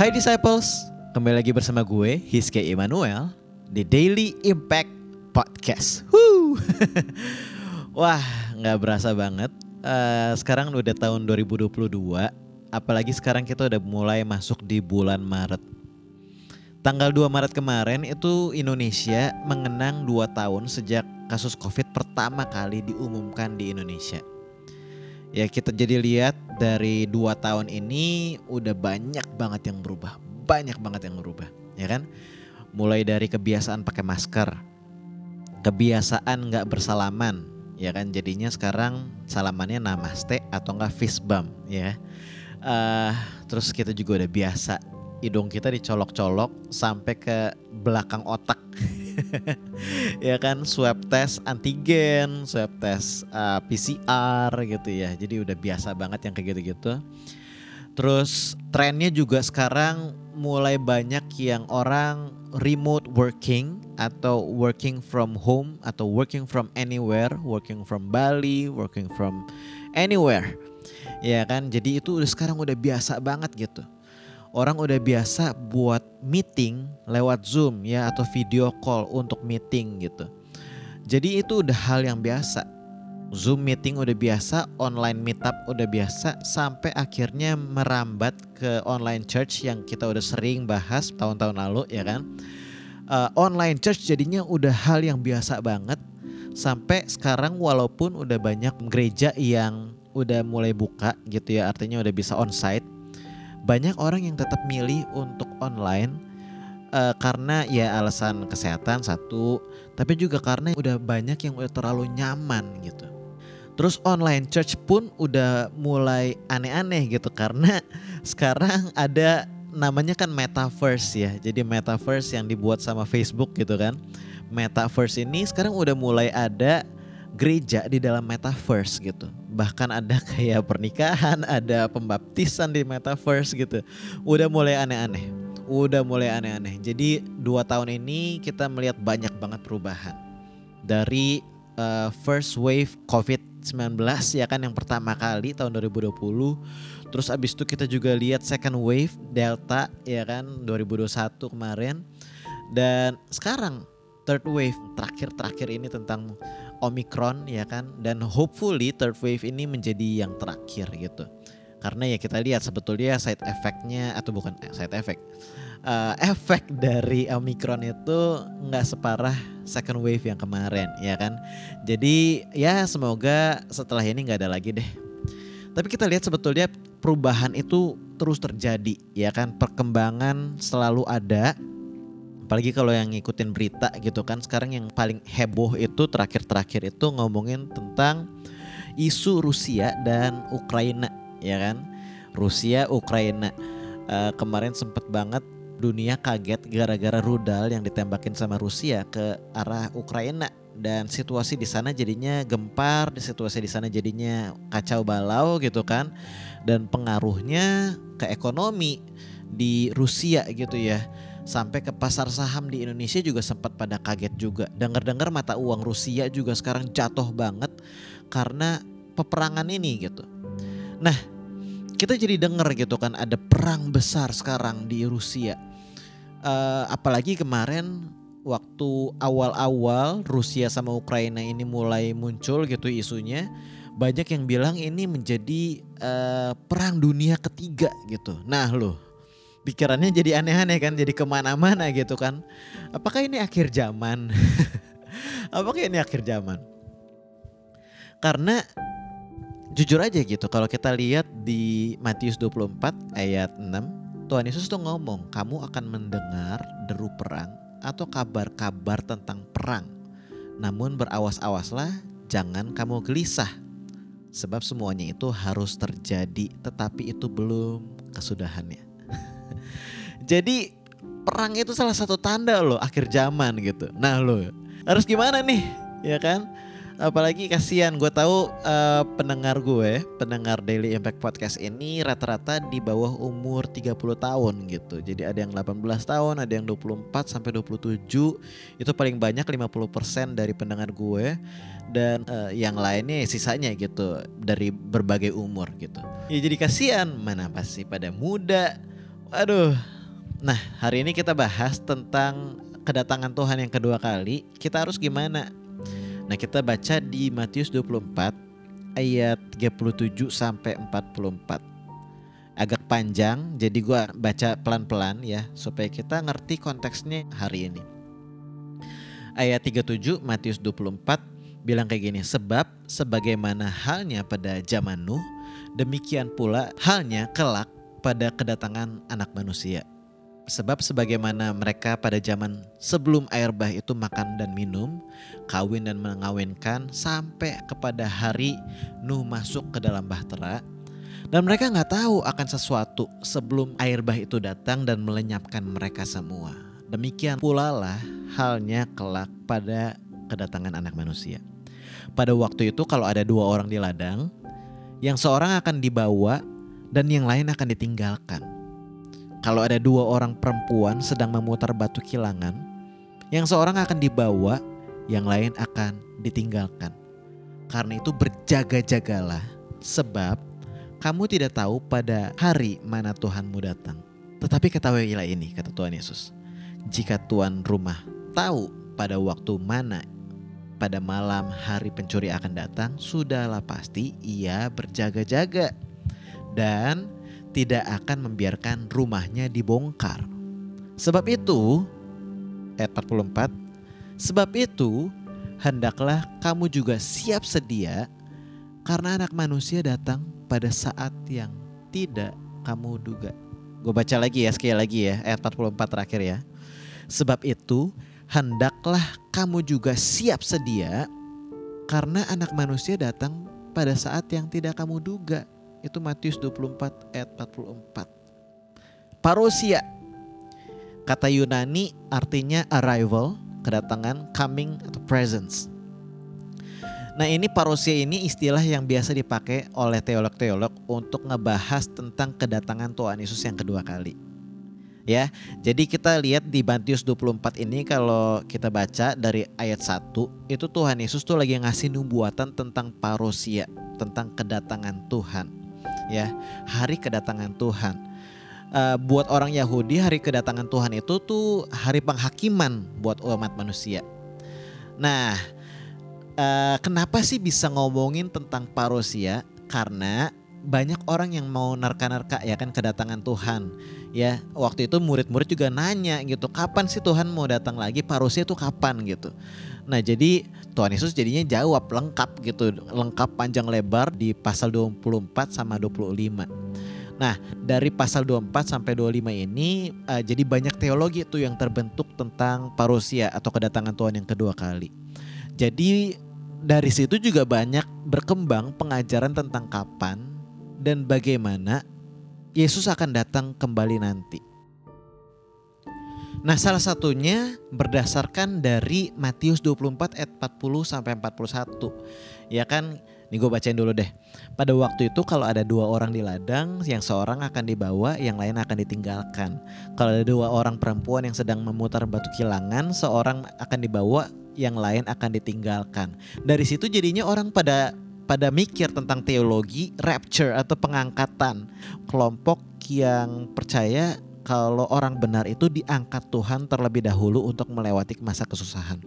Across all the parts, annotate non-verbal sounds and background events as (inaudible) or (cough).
Hai Disciples, kembali lagi bersama gue, Hiske Immanuel di Daily Impact Podcast. Woo! (laughs) Wah, nggak berasa banget. Uh, sekarang udah tahun 2022, apalagi sekarang kita udah mulai masuk di bulan Maret. Tanggal 2 Maret kemarin itu Indonesia mengenang 2 tahun sejak kasus COVID pertama kali diumumkan di Indonesia. Ya kita jadi lihat dari dua tahun ini udah banyak banget yang berubah, banyak banget yang berubah, ya kan? Mulai dari kebiasaan pakai masker, kebiasaan nggak bersalaman, ya kan? Jadinya sekarang salamannya namaste atau enggak fist bump, ya. Uh, terus kita juga udah biasa hidung kita dicolok-colok sampai ke belakang otak. (laughs) ya kan swab test antigen, swab test uh, PCR gitu ya. Jadi udah biasa banget yang kayak gitu-gitu. Terus trennya juga sekarang mulai banyak yang orang remote working atau working from home atau working from anywhere, working from Bali, working from anywhere. Ya kan? Jadi itu udah sekarang udah biasa banget gitu orang udah biasa buat meeting lewat Zoom ya atau video call untuk meeting gitu. Jadi itu udah hal yang biasa. Zoom meeting udah biasa, online meetup udah biasa, sampai akhirnya merambat ke online church yang kita udah sering bahas tahun-tahun lalu ya kan. Uh, online church jadinya udah hal yang biasa banget sampai sekarang walaupun udah banyak gereja yang udah mulai buka gitu ya artinya udah bisa onsite banyak orang yang tetap milih untuk online uh, karena ya alasan kesehatan satu, tapi juga karena udah banyak yang udah terlalu nyaman gitu. Terus online church pun udah mulai aneh-aneh gitu karena (laughs) sekarang ada namanya kan metaverse ya. Jadi metaverse yang dibuat sama Facebook gitu kan. Metaverse ini sekarang udah mulai ada gereja di dalam metaverse gitu. Bahkan ada (laughs) kayak pernikahan, ada pembaptisan di metaverse gitu. Udah mulai aneh-aneh. Udah mulai aneh-aneh. Jadi dua tahun ini kita melihat banyak banget perubahan. Dari uh, first wave COVID-19 ya kan yang pertama kali tahun 2020. Terus abis itu kita juga lihat second wave Delta ya kan 2021 kemarin. Dan sekarang third wave terakhir-terakhir ini tentang Omicron ya kan? Dan hopefully third wave ini menjadi yang terakhir gitu. Karena ya kita lihat sebetulnya side effectnya atau bukan eh, side effect uh, efek dari Omicron itu nggak separah second wave yang kemarin ya kan? Jadi ya semoga setelah ini nggak ada lagi deh. Tapi kita lihat sebetulnya perubahan itu terus terjadi ya kan? Perkembangan selalu ada apalagi kalau yang ngikutin berita gitu kan sekarang yang paling heboh itu terakhir-terakhir itu ngomongin tentang isu Rusia dan Ukraina ya kan? Rusia Ukraina. Uh, kemarin sempet banget dunia kaget gara-gara rudal yang ditembakin sama Rusia ke arah Ukraina. Dan situasi di sana jadinya gempar, di situasi di sana jadinya kacau balau gitu kan. Dan pengaruhnya ke ekonomi di Rusia gitu ya sampai ke pasar saham di Indonesia juga sempat pada kaget juga. Dengar-dengar mata uang Rusia juga sekarang jatuh banget karena peperangan ini gitu. Nah, kita jadi dengar gitu kan ada perang besar sekarang di Rusia. Uh, apalagi kemarin waktu awal-awal Rusia sama Ukraina ini mulai muncul gitu isunya banyak yang bilang ini menjadi uh, perang dunia ketiga gitu. Nah loh pikirannya jadi aneh-aneh kan jadi ke mana-mana gitu kan. Apakah ini akhir zaman? (laughs) Apakah ini akhir zaman? Karena jujur aja gitu kalau kita lihat di Matius 24 ayat 6 Tuhan Yesus tuh ngomong kamu akan mendengar deru perang atau kabar-kabar tentang perang. Namun berawas-awaslah jangan kamu gelisah sebab semuanya itu harus terjadi tetapi itu belum kesudahannya jadi perang itu salah satu tanda loh akhir zaman gitu. Nah lo harus gimana nih ya kan? Apalagi kasihan gue tahu uh, pendengar gue, pendengar Daily Impact Podcast ini rata-rata di bawah umur 30 tahun gitu. Jadi ada yang 18 tahun, ada yang 24 sampai 27. Itu paling banyak 50% dari pendengar gue dan uh, yang lainnya sisanya gitu dari berbagai umur gitu. Ya jadi kasihan mana pasti pada muda, Aduh. Nah, hari ini kita bahas tentang kedatangan Tuhan yang kedua kali. Kita harus gimana? Nah, kita baca di Matius 24 ayat 37 sampai 44. Agak panjang, jadi gua baca pelan-pelan ya supaya kita ngerti konteksnya hari ini. Ayat 37 Matius 24 bilang kayak gini, sebab sebagaimana halnya pada zaman Nuh, demikian pula halnya kelak pada kedatangan anak manusia. Sebab sebagaimana mereka pada zaman sebelum air bah itu makan dan minum, kawin dan mengawinkan sampai kepada hari Nuh masuk ke dalam bahtera, dan mereka nggak tahu akan sesuatu sebelum air bah itu datang dan melenyapkan mereka semua. Demikian pula lah halnya kelak pada kedatangan anak manusia. Pada waktu itu kalau ada dua orang di ladang, yang seorang akan dibawa dan yang lain akan ditinggalkan. Kalau ada dua orang perempuan sedang memutar batu kilangan, yang seorang akan dibawa, yang lain akan ditinggalkan. Karena itu berjaga-jagalah, sebab kamu tidak tahu pada hari mana Tuhanmu datang. Tetapi ketahuilah ini, kata Tuhan Yesus. Jika tuan rumah tahu pada waktu mana pada malam hari pencuri akan datang, sudahlah pasti ia berjaga-jaga dan tidak akan membiarkan rumahnya dibongkar. Sebab itu, ayat 44, sebab itu hendaklah kamu juga siap sedia karena anak manusia datang pada saat yang tidak kamu duga. Gue baca lagi ya sekali lagi ya ayat 44 terakhir ya. Sebab itu hendaklah kamu juga siap sedia karena anak manusia datang pada saat yang tidak kamu duga. Itu Matius 24 ayat 44. Parousia. Kata Yunani artinya arrival, kedatangan, coming atau presence. Nah ini parousia ini istilah yang biasa dipakai oleh teolog-teolog untuk ngebahas tentang kedatangan Tuhan Yesus yang kedua kali. Ya, jadi kita lihat di Matius 24 ini kalau kita baca dari ayat 1 itu Tuhan Yesus tuh lagi ngasih nubuatan tentang parousia, tentang kedatangan Tuhan ya hari kedatangan Tuhan. Uh, buat orang Yahudi hari kedatangan Tuhan itu tuh hari penghakiman buat umat manusia. Nah, uh, kenapa sih bisa ngomongin tentang parousia? Karena banyak orang yang mau narka-narka ya kan kedatangan Tuhan. Ya, waktu itu murid-murid juga nanya gitu, kapan sih Tuhan mau datang lagi? Parousia itu kapan gitu. Nah, jadi Tuhan Yesus jadinya jawab lengkap gitu, lengkap panjang lebar di pasal 24 sama 25. Nah, dari pasal 24 sampai 25 ini uh, jadi banyak teologi itu yang terbentuk tentang parousia atau kedatangan Tuhan yang kedua kali. Jadi dari situ juga banyak berkembang pengajaran tentang kapan dan bagaimana Yesus akan datang kembali nanti. Nah salah satunya berdasarkan dari Matius 24 ayat 40 sampai 41. Ya kan, nih gue bacain dulu deh. Pada waktu itu kalau ada dua orang di ladang, yang seorang akan dibawa, yang lain akan ditinggalkan. Kalau ada dua orang perempuan yang sedang memutar batu kilangan, seorang akan dibawa, yang lain akan ditinggalkan. Dari situ jadinya orang pada pada mikir tentang teologi rapture atau pengangkatan. Kelompok yang percaya kalau orang benar itu diangkat Tuhan terlebih dahulu untuk melewati masa kesusahan.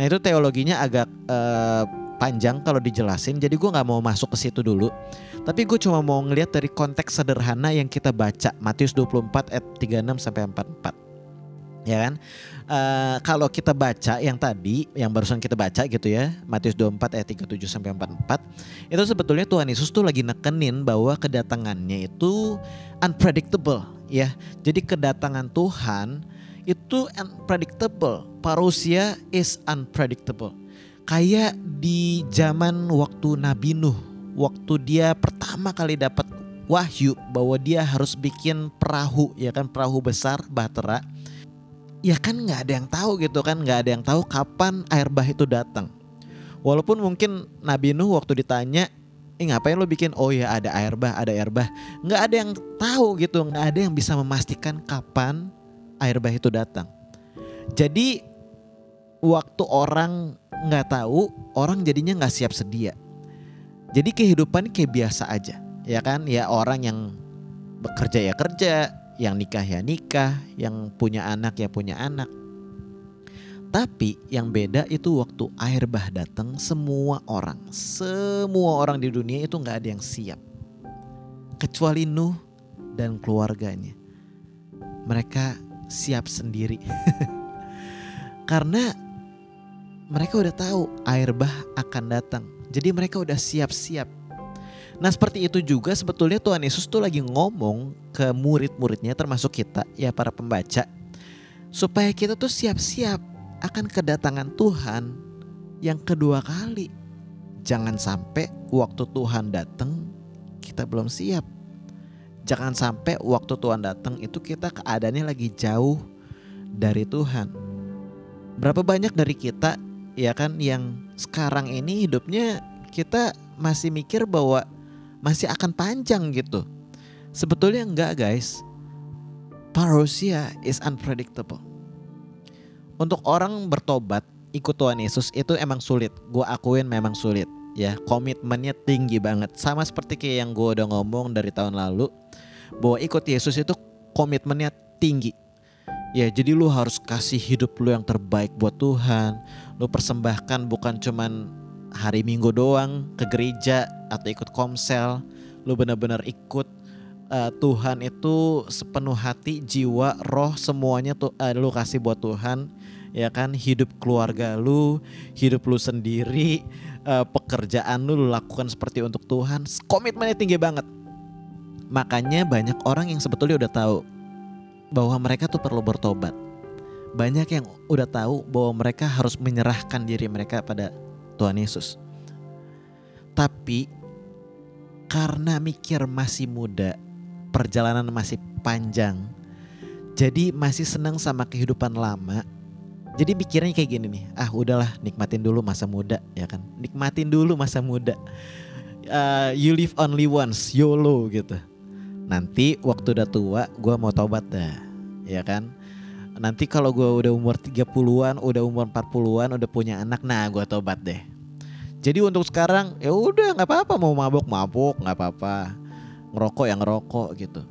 Nah itu teologinya agak uh, panjang kalau dijelasin, jadi gue nggak mau masuk ke situ dulu. Tapi gue cuma mau ngeliat dari konteks sederhana yang kita baca Matius 24 ayat 36 sampai 44 ya kan? Uh, kalau kita baca yang tadi, yang barusan kita baca gitu ya, Matius 24 ayat 37 sampai 44, itu sebetulnya Tuhan Yesus tuh lagi nekenin bahwa kedatangannya itu unpredictable ya. Jadi kedatangan Tuhan itu unpredictable. Parousia is unpredictable. Kayak di zaman waktu Nabi Nuh, waktu dia pertama kali dapat wahyu bahwa dia harus bikin perahu ya kan perahu besar bahtera ya kan nggak ada yang tahu gitu kan nggak ada yang tahu kapan air bah itu datang. Walaupun mungkin Nabi Nuh waktu ditanya eh ngapain lo bikin? Oh ya ada air bah ada air bah. Nggak ada yang tahu gitu nggak ada yang bisa memastikan kapan air bah itu datang. Jadi waktu orang nggak tahu orang jadinya nggak siap sedia. Jadi kehidupan kayak biasa aja ya kan? Ya orang yang bekerja ya kerja yang nikah ya nikah, yang punya anak ya punya anak. Tapi yang beda itu waktu air bah datang semua orang, semua orang di dunia itu nggak ada yang siap. Kecuali Nuh dan keluarganya. Mereka siap sendiri. (laughs) Karena mereka udah tahu air bah akan datang. Jadi mereka udah siap-siap. Nah seperti itu juga sebetulnya Tuhan Yesus tuh lagi ngomong ke murid-muridnya termasuk kita ya para pembaca. Supaya kita tuh siap-siap akan kedatangan Tuhan yang kedua kali. Jangan sampai waktu Tuhan datang kita belum siap. Jangan sampai waktu Tuhan datang itu kita keadaannya lagi jauh dari Tuhan. Berapa banyak dari kita ya kan yang sekarang ini hidupnya kita masih mikir bahwa masih akan panjang gitu. Sebetulnya enggak guys. Parousia is unpredictable. Untuk orang bertobat ikut Tuhan Yesus itu emang sulit. Gue akuin memang sulit ya komitmennya tinggi banget sama seperti kayak yang gue udah ngomong dari tahun lalu bahwa ikut Yesus itu komitmennya tinggi ya jadi lu harus kasih hidup lu yang terbaik buat Tuhan lu persembahkan bukan cuman hari Minggu doang ke gereja atau ikut komsel lu benar-benar ikut uh, Tuhan itu sepenuh hati jiwa roh semuanya tuh uh, lu kasih buat Tuhan ya kan hidup keluarga lu hidup lu sendiri uh, pekerjaan lu, lu lakukan seperti untuk Tuhan, komitmennya tinggi banget. Makanya banyak orang yang sebetulnya udah tahu bahwa mereka tuh perlu bertobat. Banyak yang udah tahu bahwa mereka harus menyerahkan diri mereka pada Tuhan Yesus. Tapi karena mikir masih muda, perjalanan masih panjang, jadi masih senang sama kehidupan lama, jadi pikirnya kayak gini nih, ah udahlah nikmatin dulu masa muda ya kan, nikmatin dulu masa muda. Uh, you live only once, YOLO gitu. Nanti waktu udah tua, gue mau tobat dah, ya kan. Nanti kalau gue udah umur 30-an, udah umur 40-an, udah punya anak, nah gue tobat deh. Jadi untuk sekarang ya udah nggak apa-apa mau mabuk mabuk nggak apa-apa, ngerokok yang ngerokok gitu.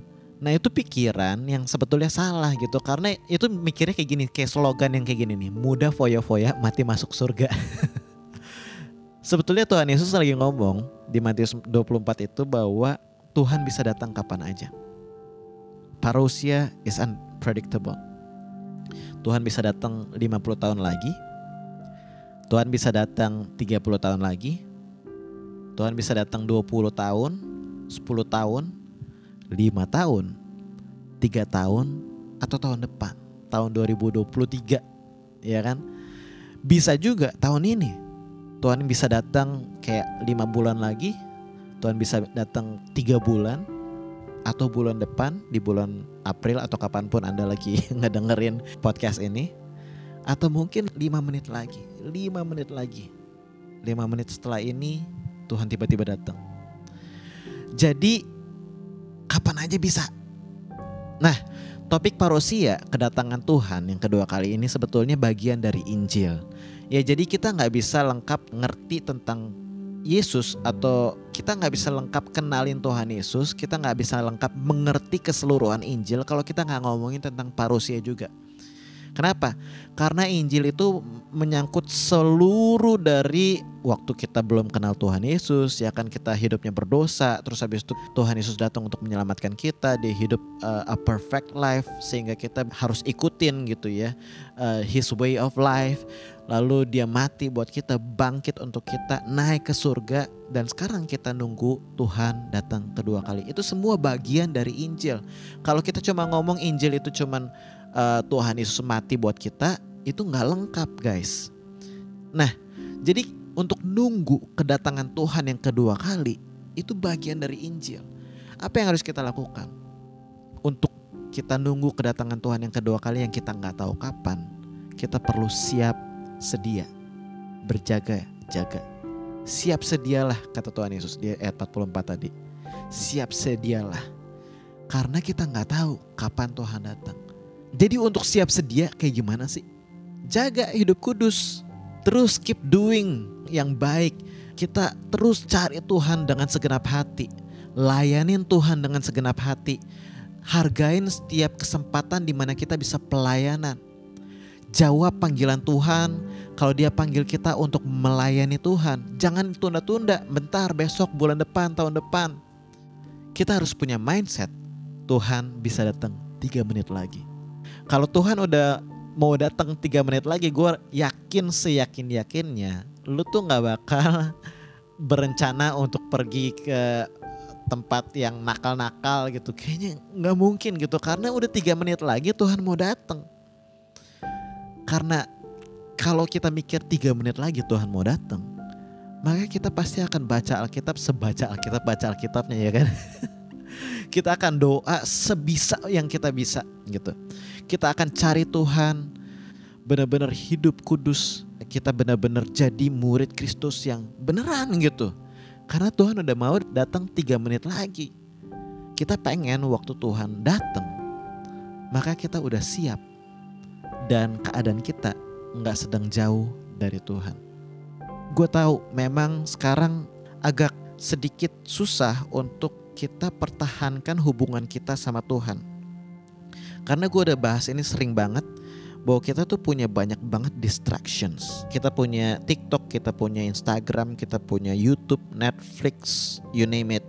Nah itu pikiran yang sebetulnya salah gitu karena itu mikirnya kayak gini kayak slogan yang kayak gini nih muda foya-foya mati masuk surga. (laughs) sebetulnya Tuhan Yesus lagi ngomong di Matius 24 itu bahwa Tuhan bisa datang kapan aja. Parousia is unpredictable. Tuhan bisa datang 50 tahun lagi. Tuhan bisa datang 30 tahun lagi. Tuhan bisa datang 20 tahun, 10 tahun, lima tahun, tiga tahun, atau tahun depan, tahun 2023, ya kan? Bisa juga tahun ini, Tuhan bisa datang kayak lima bulan lagi, Tuhan bisa datang tiga bulan, atau bulan depan di bulan April atau kapan pun Anda lagi (laughs) ngedengerin podcast ini atau mungkin lima menit lagi, lima menit lagi, lima menit setelah ini Tuhan tiba-tiba datang. Jadi kapan aja bisa. Nah, topik parosia kedatangan Tuhan yang kedua kali ini sebetulnya bagian dari Injil. Ya jadi kita nggak bisa lengkap ngerti tentang Yesus atau kita nggak bisa lengkap kenalin Tuhan Yesus, kita nggak bisa lengkap mengerti keseluruhan Injil kalau kita nggak ngomongin tentang parusia juga. Kenapa? Karena Injil itu menyangkut seluruh dari waktu kita belum kenal Tuhan Yesus, ya kan kita hidupnya berdosa, terus habis itu Tuhan Yesus datang untuk menyelamatkan kita, dia hidup uh, a perfect life sehingga kita harus ikutin gitu ya uh, his way of life. Lalu dia mati buat kita, bangkit untuk kita, naik ke surga dan sekarang kita nunggu Tuhan datang kedua kali. Itu semua bagian dari Injil. Kalau kita cuma ngomong Injil itu cuman uh, Tuhan Yesus mati buat kita itu nggak lengkap guys. Nah jadi untuk nunggu kedatangan Tuhan yang kedua kali itu bagian dari Injil. Apa yang harus kita lakukan untuk kita nunggu kedatangan Tuhan yang kedua kali yang kita nggak tahu kapan? Kita perlu siap sedia, berjaga, jaga. Siap sedialah kata Tuhan Yesus di ayat 44 tadi. Siap sedialah karena kita nggak tahu kapan Tuhan datang. Jadi untuk siap sedia kayak gimana sih? Jaga hidup kudus. Terus keep doing yang baik. Kita terus cari Tuhan dengan segenap hati. Layanin Tuhan dengan segenap hati. hargain setiap kesempatan di mana kita bisa pelayanan. Jawab panggilan Tuhan kalau dia panggil kita untuk melayani Tuhan. Jangan tunda-tunda, bentar besok, bulan depan, tahun depan. Kita harus punya mindset Tuhan bisa datang tiga menit lagi. Kalau Tuhan udah mau datang tiga menit lagi, gue yakin seyakin yakinnya, lu tuh nggak bakal (laughs) berencana untuk pergi ke tempat yang nakal-nakal gitu. Kayaknya nggak mungkin gitu karena udah tiga menit lagi Tuhan mau datang. Karena kalau kita mikir tiga menit lagi Tuhan mau datang, maka kita pasti akan baca Alkitab sebaca Alkitab baca Alkitabnya ya kan. (laughs) kita akan doa sebisa yang kita bisa gitu. Kita akan cari Tuhan benar-benar hidup kudus. Kita benar-benar jadi murid Kristus yang beneran gitu. Karena Tuhan udah mau datang tiga menit lagi. Kita pengen waktu Tuhan datang, maka kita udah siap dan keadaan kita nggak sedang jauh dari Tuhan. Gue tahu memang sekarang agak sedikit susah untuk kita pertahankan hubungan kita sama Tuhan. Karena gue udah bahas ini sering banget bahwa kita tuh punya banyak banget distractions. Kita punya TikTok, kita punya Instagram, kita punya YouTube, Netflix, you name it.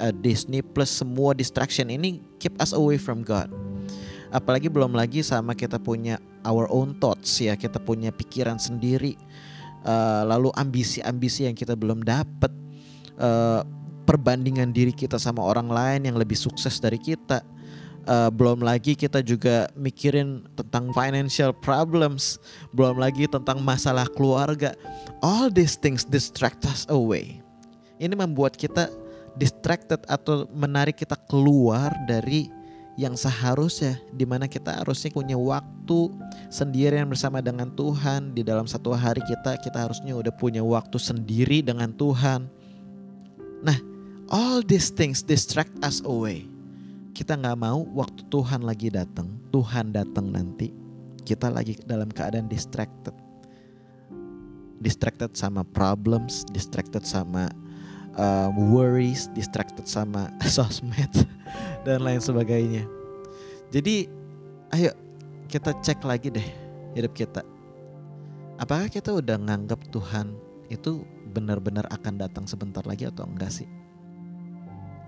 Uh, Disney plus semua distraction ini keep us away from God. Apalagi belum lagi sama kita punya our own thoughts ya, kita punya pikiran sendiri. Uh, lalu ambisi-ambisi yang kita belum dapat. Uh, perbandingan diri kita sama orang lain yang lebih sukses dari kita Uh, belum lagi kita juga mikirin tentang financial problems, belum lagi tentang masalah keluarga. All these things distract us away. Ini membuat kita distracted atau menarik kita keluar dari yang seharusnya di mana kita harusnya punya waktu sendirian bersama dengan Tuhan di dalam satu hari kita kita harusnya udah punya waktu sendiri dengan Tuhan. Nah, all these things distract us away kita nggak mau waktu Tuhan lagi datang, Tuhan datang nanti, kita lagi dalam keadaan distracted. Distracted sama problems, distracted sama uh, worries, distracted sama (laughs) sosmed dan lain sebagainya. Jadi ayo kita cek lagi deh hidup kita. Apakah kita udah nganggap Tuhan itu benar-benar akan datang sebentar lagi atau enggak sih?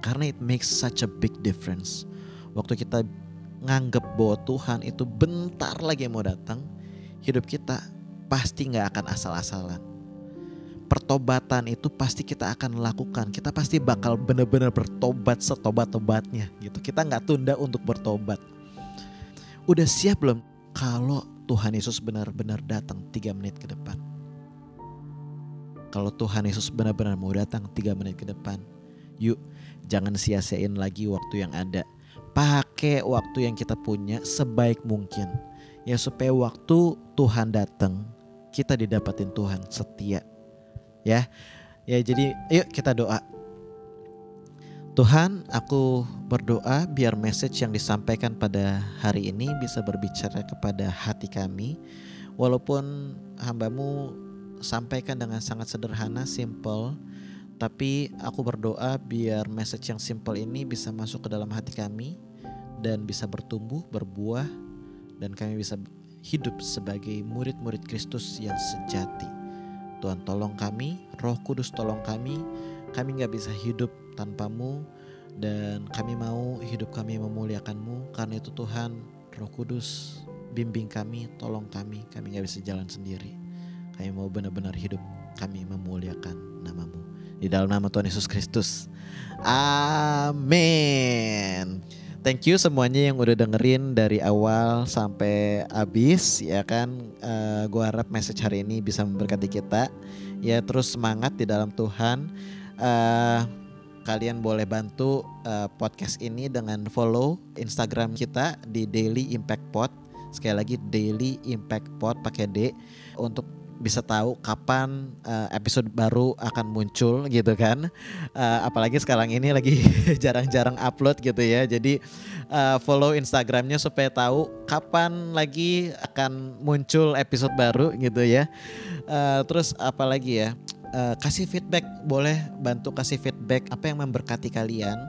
Karena it makes such a big difference. Waktu kita nganggep bahwa Tuhan itu bentar lagi mau datang, hidup kita pasti nggak akan asal-asalan. Pertobatan itu pasti kita akan lakukan. Kita pasti bakal benar-benar bertobat setobat-tobatnya gitu. Kita nggak tunda untuk bertobat. Udah siap belum kalau Tuhan Yesus benar-benar datang tiga menit ke depan? Kalau Tuhan Yesus benar-benar mau datang tiga menit ke depan, yuk Jangan sia-siain lagi waktu yang ada. Pakai waktu yang kita punya sebaik mungkin. Ya supaya waktu Tuhan datang, kita didapatin Tuhan setia. Ya. Ya jadi yuk kita doa. Tuhan, aku berdoa biar message yang disampaikan pada hari ini bisa berbicara kepada hati kami. Walaupun hambamu sampaikan dengan sangat sederhana, simple, tapi aku berdoa biar message yang simple ini bisa masuk ke dalam hati kami dan bisa bertumbuh, berbuah dan kami bisa hidup sebagai murid-murid Kristus yang sejati. Tuhan tolong kami, Roh Kudus tolong kami. Kami nggak bisa hidup tanpamu dan kami mau hidup kami memuliakanmu. Karena itu Tuhan, Roh Kudus bimbing kami, tolong kami. Kami nggak bisa jalan sendiri. Kami mau benar-benar hidup kami memuliakan namamu. Di dalam nama Tuhan Yesus Kristus. Amin. Thank you semuanya yang udah dengerin dari awal sampai habis ya kan. Uh, gua harap message hari ini bisa memberkati kita. Ya terus semangat di dalam Tuhan. Uh, kalian boleh bantu uh, podcast ini dengan follow Instagram kita di Daily Impact Pod. Sekali lagi Daily Impact Pod pakai D untuk bisa tahu kapan uh, episode baru akan muncul gitu kan. Uh, apalagi sekarang ini lagi (laughs) jarang-jarang upload gitu ya. Jadi uh, follow Instagramnya supaya tahu kapan lagi akan muncul episode baru gitu ya. Uh, terus apalagi ya? Uh, kasih feedback boleh bantu kasih feedback apa yang memberkati kalian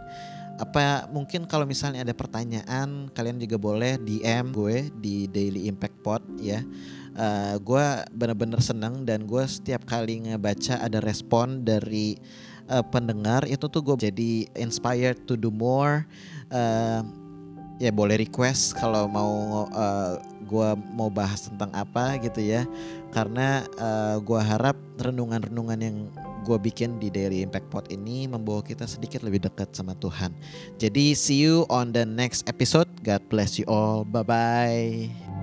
apa mungkin kalau misalnya ada pertanyaan kalian juga boleh DM gue di Daily Impact Pod ya. Uh, gue bener-bener seneng dan gue setiap kali ngebaca ada respon dari uh, pendengar itu tuh gue jadi inspired to do more. Uh, ya boleh request kalau mau uh, gue mau bahas tentang apa gitu ya karena uh, gue harap renungan-renungan yang gue bikin di Daily Impact Pod ini membawa kita sedikit lebih dekat sama Tuhan. Jadi see you on the next episode. God bless you all. Bye bye.